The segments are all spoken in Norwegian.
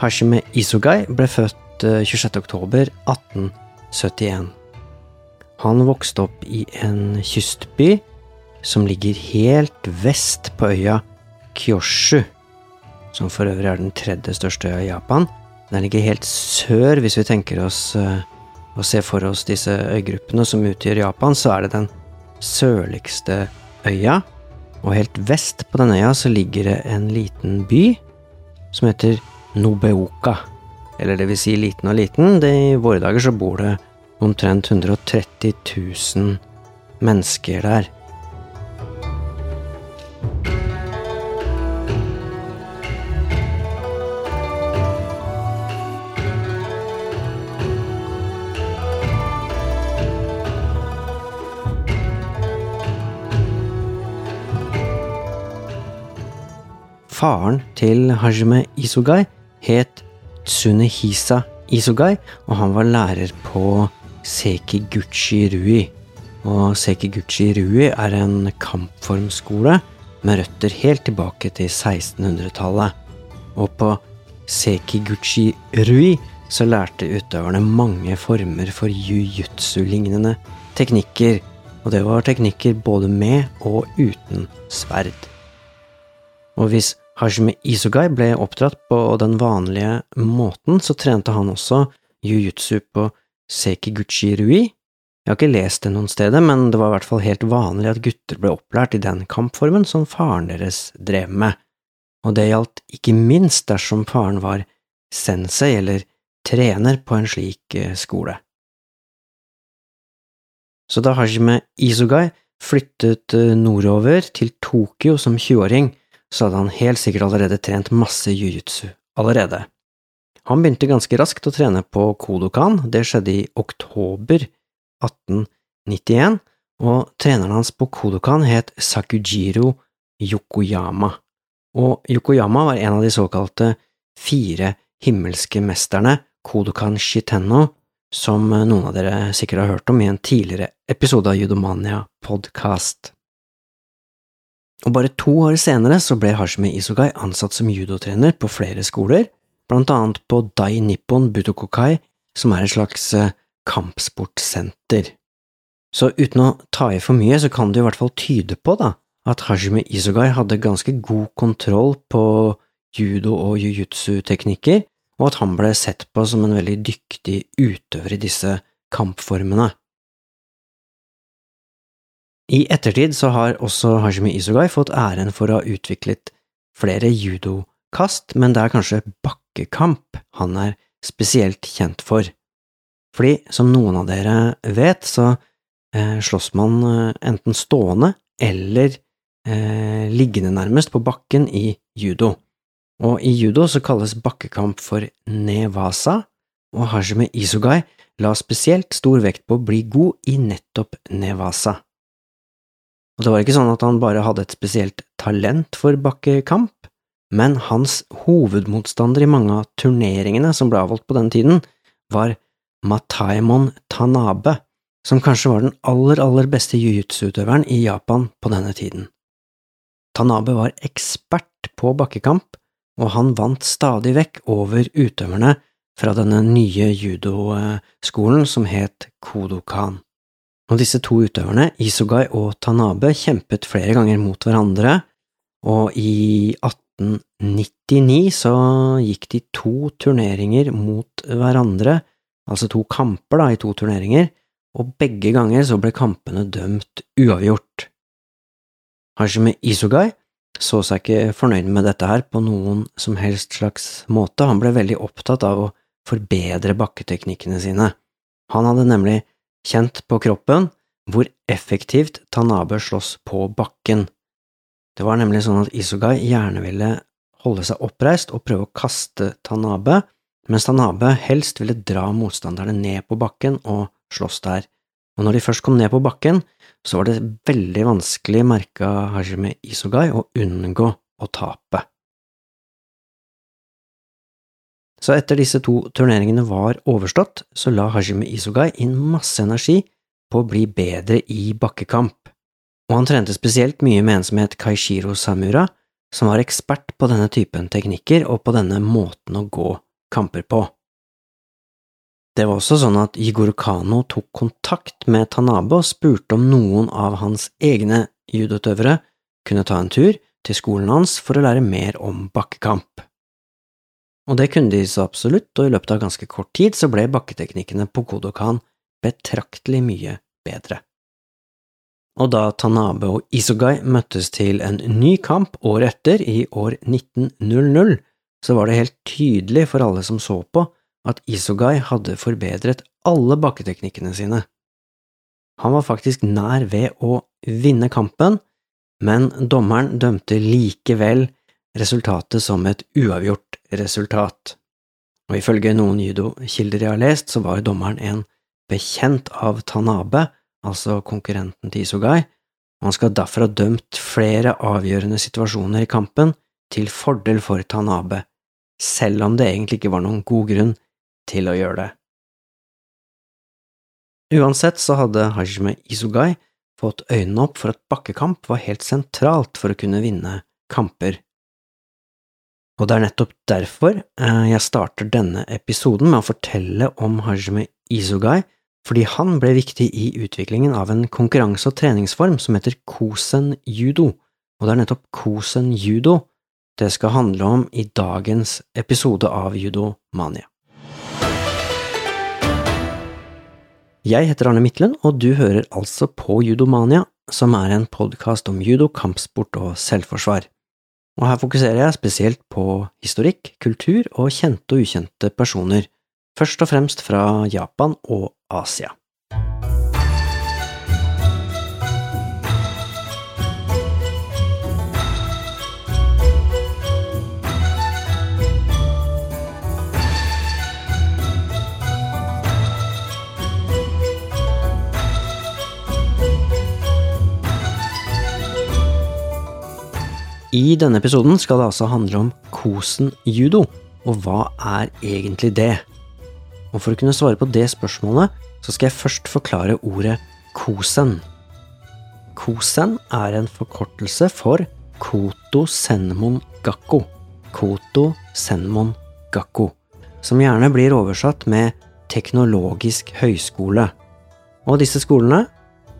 Hashime Isogai ble født eh, 26. oktober 1871. Han vokste opp i en kystby som ligger helt vest på øya Kyoshu, som for øvrig er den tredje største øya i Japan. Den ligger helt sør, hvis vi tenker oss eh, å se for oss disse øygruppene som utgjør Japan, så er det den sørligste øya. Og helt vest på denne øya så ligger det en liten by som heter Nobeoka. Eller det vil si liten og liten. Det, I våre dager så bor det omtrent 130 000 mennesker der. Faren til Hajime Isugai het Tsunehisa Isogai, og han var lærer på Sekiguchi Rui. Og Sekiguchi Rui er en kampformskole med røtter helt tilbake til 1600-tallet. Og på Sekiguchi Rui så lærte utøverne mange former for jujutsu-lignende teknikker, og det var teknikker både med og uten sverd. Og hvis Hajime Isogai ble oppdratt på den vanlige måten, så trente han også jiu-jitsu på Sekiguchi Rui. Jeg har ikke lest det noen steder, men det var i hvert fall helt vanlig at gutter ble opplært i den kampformen som faren deres drev med, og det gjaldt ikke minst dersom faren var sensei eller trener på en slik eh, skole. Så da Hajime Isogai flyttet eh, nordover til Tokyo som 20-åring, så hadde han helt sikkert allerede trent masse jiu-jitsu allerede. Han begynte ganske raskt å trene på Kodokan, det skjedde i oktober 1891, og treneren hans på Kodokan het Sakujiro Yokoyama, og Yokoyama var en av de såkalte fire himmelske mesterne, Kodokan Shitenno, som noen av dere sikkert har hørt om i en tidligere episode av Judomania podcast. Og bare to år senere så ble Hashime Isogai ansatt som judotrener på flere skoler, blant annet på Dai Nippon Butokokai, som er et slags eh, kampsportsenter. Så uten å ta i for mye, så kan det i hvert fall tyde på da, at Hashime Isogai hadde ganske god kontroll på judo- og jiu-jitsu-teknikker, og at han ble sett på som en veldig dyktig utøver i disse kampformene. I ettertid så har også Hajime Isogai fått æren for å ha utviklet flere judokast, men det er kanskje bakkekamp han er spesielt kjent for. Fordi, som noen av dere vet, så eh, slåss man eh, enten stående eller eh, liggende nærmest på bakken i judo. Og i judo så kalles bakkekamp for nevasa, og Hajime Isogai la spesielt stor vekt på å bli god i nettopp nevasa. Og det var ikke sånn at han bare hadde et spesielt talent for bakkekamp, men hans hovedmotstander i mange av turneringene som ble avholdt på den tiden, var Mataimon Tanabe, som kanskje var den aller, aller beste jiu-jitsu-utøveren i Japan på denne tiden. Tanabe var ekspert på bakkekamp, og han vant stadig vekk over utøverne fra denne nye judoskolen som het Kodokan. Og disse to utøverne, Isogai og Tanabe, kjempet flere ganger mot hverandre, og i 1899 så gikk de to turneringer mot hverandre, altså to kamper da, i to turneringer, og begge ganger så ble kampene dømt uavgjort. Hashime Isogai så seg ikke fornøyd med dette her på noen som helst slags måte, han ble veldig opptatt av å forbedre bakketeknikkene sine. Han hadde nemlig kjent på kroppen hvor effektivt Tanabe slåss på bakken. Det var nemlig sånn at Isogai gjerne ville holde seg oppreist og prøve å kaste Tanabe, mens Tanabe helst ville dra motstanderne ned på bakken og slåss der. Og når de først kom ned på bakken, så var det veldig vanskelig, merka Hajime Isogai, å unngå å tape. Så etter disse to turneringene var overstått, så la Hajime Isogai inn masse energi på å bli bedre i bakkekamp, og han trente spesielt mye med en som het Kaishiro Samura, som var ekspert på denne typen teknikker og på denne måten å gå kamper på. Det var også sånn at Yigoro Kano tok kontakt med Tanabe og spurte om noen av hans egne judoutøvere kunne ta en tur til skolen hans for å lære mer om bakkekamp. Og det kunne de så absolutt, og i løpet av ganske kort tid så ble bakketeknikkene på Kodokan betraktelig mye bedre. Og da Tanabe og Isogai møttes til en ny kamp året etter, i år 1900, så var det helt tydelig for alle som så på, at Isogai hadde forbedret alle bakketeknikkene sine. Han var faktisk nær ved å vinne kampen, men dommeren dømte likevel resultatet som et uavgjort resultat. Og ifølge noen judokilder jeg har lest, så var dommeren en bekjent av Tanabe, altså konkurrenten til Isogai, og han skal derfor ha dømt flere avgjørende situasjoner i kampen til fordel for Tanabe, selv om det egentlig ikke var noen god grunn til å gjøre det. Uansett så hadde Hajime Isogai fått øynene opp for at bakkekamp var helt sentralt for å kunne vinne kamper. Og det er nettopp derfor eh, jeg starter denne episoden med å fortelle om Hajime Isogai, fordi han ble viktig i utviklingen av en konkurranse- og treningsform som heter kosen judo, og det er nettopp kosen judo det skal handle om i dagens episode av Judomania. Jeg heter Arne Midtlen, og du hører altså på Judomania, som er en podkast om judo, kampsport og selvforsvar. Og her fokuserer jeg spesielt på historikk, kultur og kjente og ukjente personer, først og fremst fra Japan og Asia. I denne episoden skal det altså handle om kosen judo, og hva er egentlig det? Og for å kunne svare på det spørsmålet, så skal jeg først forklare ordet kosen. Kosen er en forkortelse for Koto Senmon Gakko. Koto Senmon Gakko, som gjerne blir oversatt med teknologisk høyskole. Og disse skolene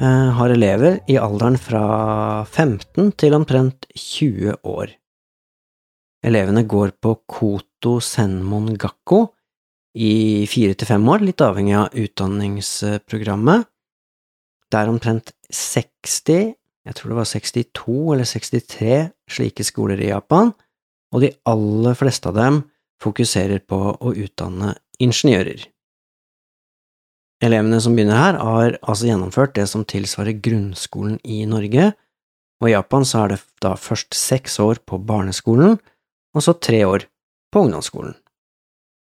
har elever i alderen fra 15 til omtrent 20 år. Elevene går på Koto Senmon Gakko i fire til fem år, litt avhengig av utdanningsprogrammet. Det er omtrent 60, jeg tror det var 62 eller 63 slike skoler i Japan, og de aller fleste av dem fokuserer på å utdanne ingeniører. Elevene som begynner her, har altså gjennomført det som tilsvarer grunnskolen i Norge, og i Japan så er det da først seks år på barneskolen, og så tre år på ungdomsskolen.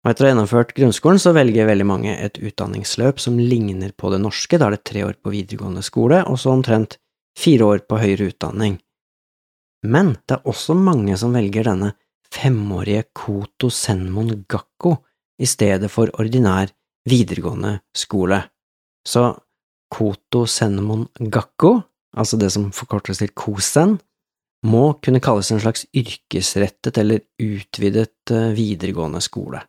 Og etter å ha gjennomført grunnskolen så velger veldig mange et utdanningsløp som ligner på det norske, da er det tre år på videregående skole og så omtrent fire år på høyere utdanning. Men det er også mange som velger denne femårige Koto Senmon Gakko i stedet for ordinær videregående skole. Så Koto Senemon Gakko, altså det som forkortes til Kosen, må kunne kalles en slags yrkesrettet eller utvidet eh, videregående skole.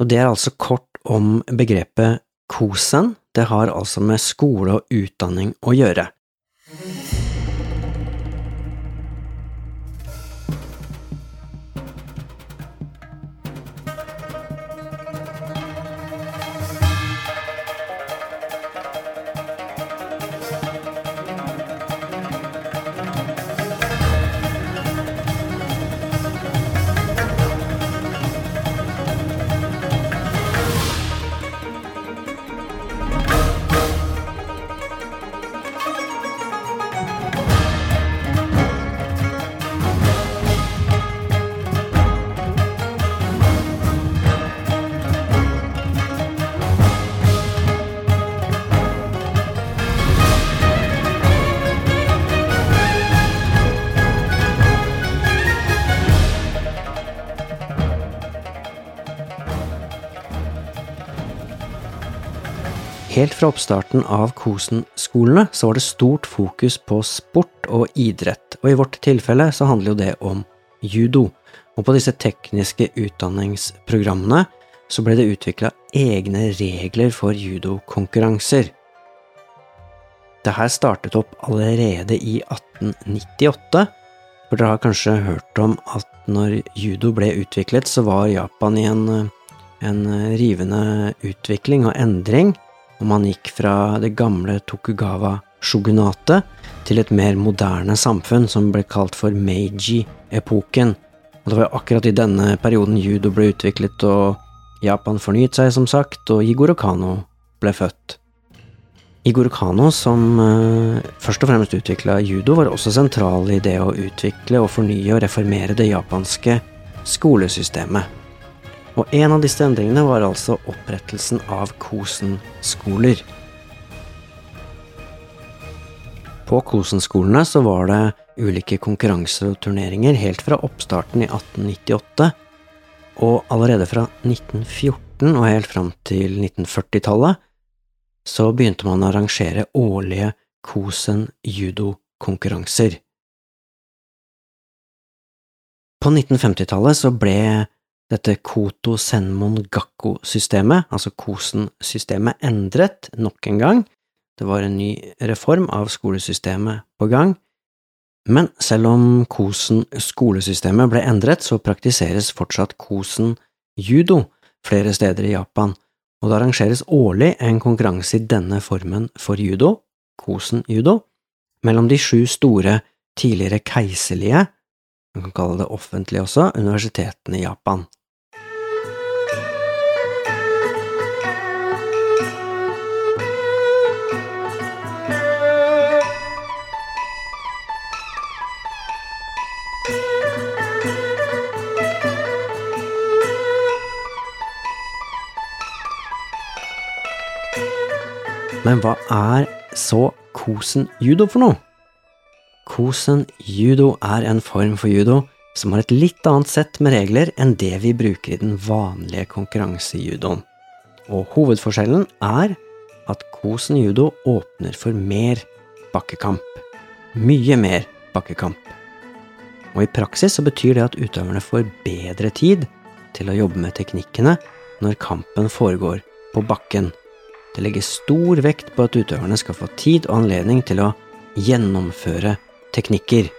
Og det er altså kort om begrepet Kosen, det har altså med skole og utdanning å gjøre. Helt fra oppstarten av Kosen-skolene så var det stort fokus på sport og idrett, og i vårt tilfelle så handler jo det om judo. Og på disse tekniske utdanningsprogrammene så ble det utvikla egne regler for judokonkurranser. Det her startet opp allerede i 1898, for dere har kanskje hørt om at når judo ble utviklet, så var Japan i en, en rivende utvikling og endring, og man gikk fra det gamle Tokugawa shogunate til et mer moderne samfunn som ble kalt for Meiji-epoken. Og det var akkurat i denne perioden judo ble utviklet og Japan fornyet seg, som sagt, og Igoro Kano ble født. Igoro Kano, som uh, først og fremst utvikla judo, var også sentral i det å utvikle og fornye og reformere det japanske skolesystemet. Og en av disse endringene var altså opprettelsen av Kosen-skoler. På Kosen-skolene så var det ulike konkurranser og turneringer helt fra oppstarten i 1898 og allerede fra 1914 og helt fram til 1940-tallet så begynte man å arrangere årlige Kosen judokonkurranser. På 1950-tallet så ble dette Koto Senmon Gakko-systemet, altså Kosen-systemet, endret nok en gang. Det var en ny reform av skolesystemet på gang, men selv om Kosen-skolesystemet ble endret, så praktiseres fortsatt Kosen-judo flere steder i Japan, og det arrangeres årlig en konkurranse i denne formen for judo, Kosen-judo, mellom de sju store tidligere keiserlige, man kan kalle det offentlige også, universitetene i Japan. Men hva er så Kosen judo for noe? Kosen judo er en form for judo som har et litt annet sett med regler enn det vi bruker i den vanlige konkurransejudoen. Og hovedforskjellen er at Kosen judo åpner for mer bakkekamp. Mye mer bakkekamp. Og i praksis så betyr det at utøverne får bedre tid til å jobbe med teknikkene når kampen foregår på bakken. Det legges stor vekt på at utøverne skal få tid og anledning til å gjennomføre teknikker.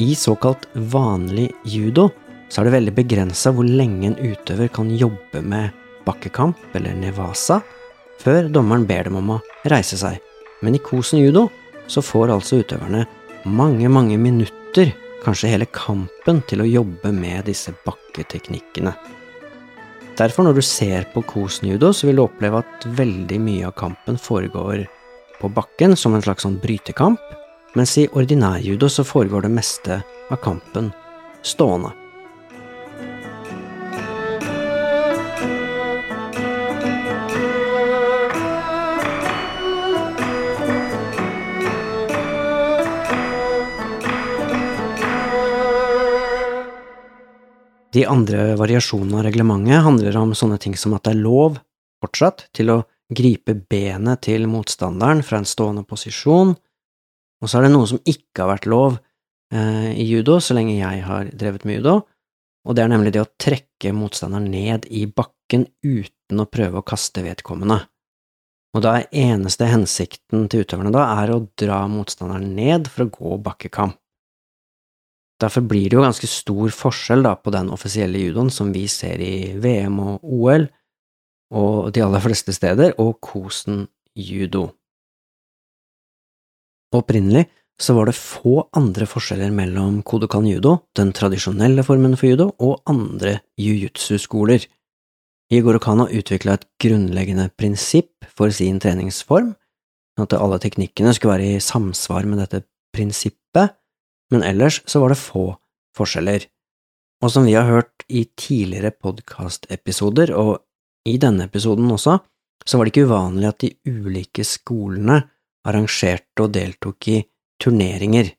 I såkalt vanlig judo så er det veldig begrensa hvor lenge en utøver kan jobbe med bakkekamp eller nevasa før dommeren ber dem om å reise seg. Men i Kosen judo så får altså utøverne mange, mange minutter, kanskje hele kampen, til å jobbe med disse bakketeknikkene. Derfor, når du ser på Kosen judo, så vil du oppleve at veldig mye av kampen foregår på bakken som en slags sånn brytekamp, mens i ordinær judo så foregår det meste av kampen stående. De andre variasjonene av reglementet handler om sånne ting som at det er lov, fortsatt, til å gripe benet til motstanderen fra en stående posisjon, og så er det noe som ikke har vært lov eh, i judo så lenge jeg har drevet med judo, og det er nemlig det å trekke motstanderen ned i bakken uten å prøve å kaste vedkommende. Og da er eneste hensikten til utøverne da er å dra motstanderen ned for å gå bakkekamp. Derfor blir det jo ganske stor forskjell da på den offisielle judoen som vi ser i VM og OL, og de aller fleste steder, og Kosen judo. Opprinnelig så var det få andre forskjeller mellom Kodokan judo, den tradisjonelle formen for judo, og andre jiu-jitsu-skoler. Igor Okano utvikla et grunnleggende prinsipp for sin treningsform, at alle teknikkene skulle være i samsvar med dette prinsippet, men ellers så var det få forskjeller. Og som vi har hørt i tidligere podkastepisoder, og i denne episoden også, så var det ikke uvanlig at de ulike skolene arrangerte og deltok i turneringer,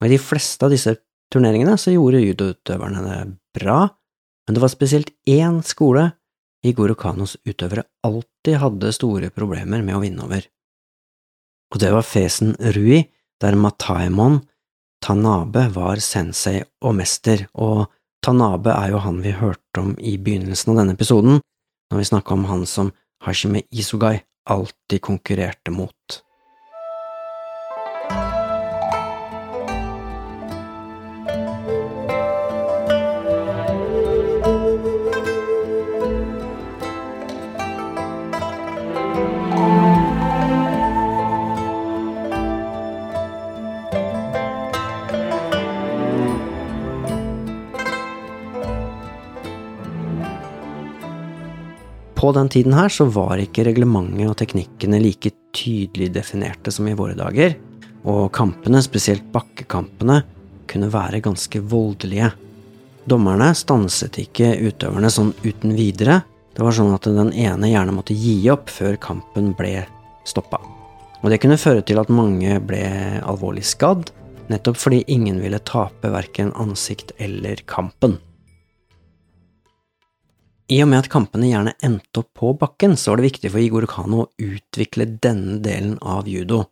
og i de fleste av disse turneringene så gjorde judoutøverne det bra, men det var spesielt én skole Igoro Kanos utøvere alltid hadde store problemer med å vinne over. Og det var fesen Rui, der Mataemon Tanabe var sensei og mester, og Tanabe er jo han vi hørte om i begynnelsen av denne episoden, når vi snakka om han som Hashime Isugai alltid konkurrerte mot. På den tiden her så var ikke reglementet og teknikkene like tydelig definerte som i våre dager, og kampene, spesielt bakkekampene, kunne være ganske voldelige. Dommerne stanset ikke utøverne sånn uten videre, det var sånn at den ene gjerne måtte gi opp før kampen ble stoppa. Og det kunne føre til at mange ble alvorlig skadd, nettopp fordi ingen ville tape verken ansikt eller kampen. I og med at kampene gjerne endte opp på bakken, så var det viktig for Igor Kano å utvikle denne delen av judo,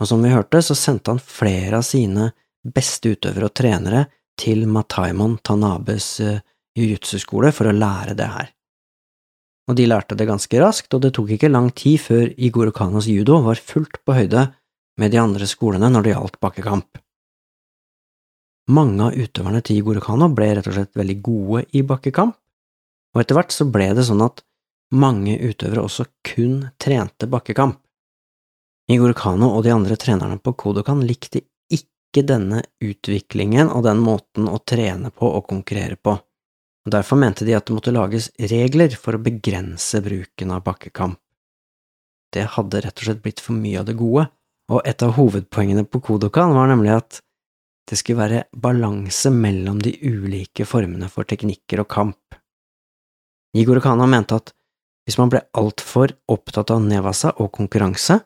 og som vi hørte, så sendte han flere av sine beste utøvere og trenere til Mataimon Tanabes uh, jiu-jitsu-skole for å lære det her. Og de lærte det ganske raskt, og det tok ikke lang tid før Igor Kanos judo var fullt på høyde med de andre skolene når det gjaldt bakkekamp. Mange av utøverne til Igor Kano ble rett og slett veldig gode i bakkekamp, og etter hvert så ble det sånn at mange utøvere også kun trente bakkekamp. Igor Kano og de andre trenerne på Kodokan likte ikke denne utviklingen og den måten å trene på og konkurrere på, og derfor mente de at det måtte lages regler for å begrense bruken av bakkekamp. Det hadde rett og slett blitt for mye av det gode, og et av hovedpoengene på Kodokan var nemlig at det skulle være balanse mellom de ulike formene for teknikker og kamp. Igor Kana mente at hvis man ble altfor opptatt av nevasa og konkurranse,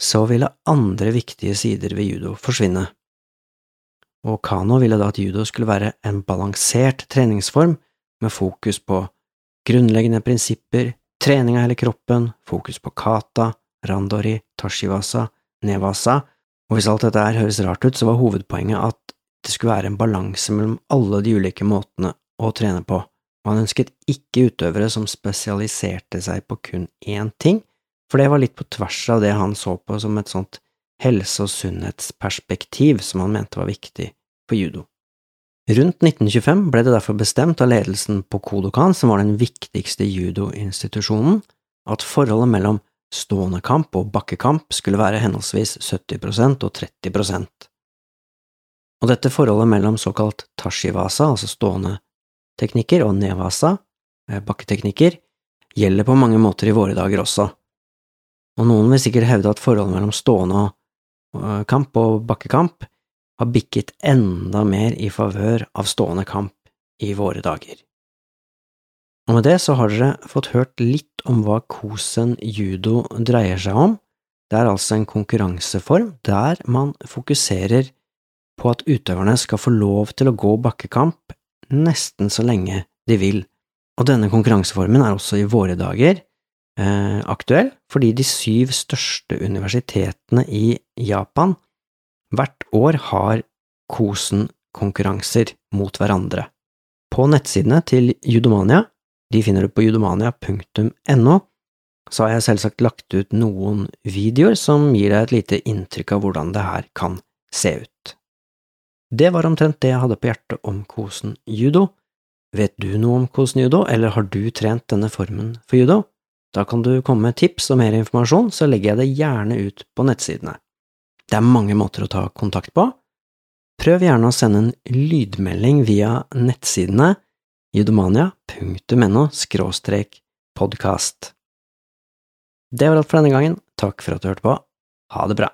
så ville andre viktige sider ved judo forsvinne. Og Kano ville da at judo skulle være en balansert treningsform med fokus på grunnleggende prinsipper, trening av hele kroppen, fokus på kata, randori, tashivasa, nevasa, og hvis alt dette her høres rart ut, så var hovedpoenget at det skulle være en balanse mellom alle de ulike måtene å trene på og han ønsket ikke utøvere som spesialiserte seg på kun én ting, for det var litt på tvers av det han så på som et sånt helse- og sunnhetsperspektiv som han mente var viktig for judo. Rundt 1925 ble det derfor bestemt av ledelsen på Kodokan, som var den viktigste judoinstitusjonen, at forholdet mellom stående kamp og bakkekamp skulle være henholdsvis 70% og 30% Og dette forholdet mellom såkalt tashivasa, altså stående teknikker og nevasa, eh, bakketeknikker, gjelder på mange måter i våre dager også. Og noen vil sikkert hevde at forholdet mellom stående eh, kamp og bakkekamp har bikket enda mer i favør av stående kamp i våre dager. Og med det så har dere fått hørt litt om hva kosen judo dreier seg om. Det er altså en konkurranseform der man fokuserer på at utøverne skal få lov til å gå bakkekamp nesten så lenge de vil, og denne konkurranseformen er også i våre dager eh, aktuell fordi de syv største universitetene i Japan hvert år har Kosen-konkurranser mot hverandre. På nettsidene til Judomania, de finner du på judomania.no, så har jeg selvsagt lagt ut noen videoer som gir deg et lite inntrykk av hvordan det her kan se ut. Det var omtrent det jeg hadde på hjertet om kosen judo. Vet du noe om kosen judo, eller har du trent denne formen for judo? Da kan du komme med tips og mer informasjon, så legger jeg det gjerne ut på nettsidene. Det er mange måter å ta kontakt på. Prøv gjerne å sende en lydmelding via nettsidene judomania.no podkast. Det var alt for denne gangen, takk for at du hørte på, ha det bra.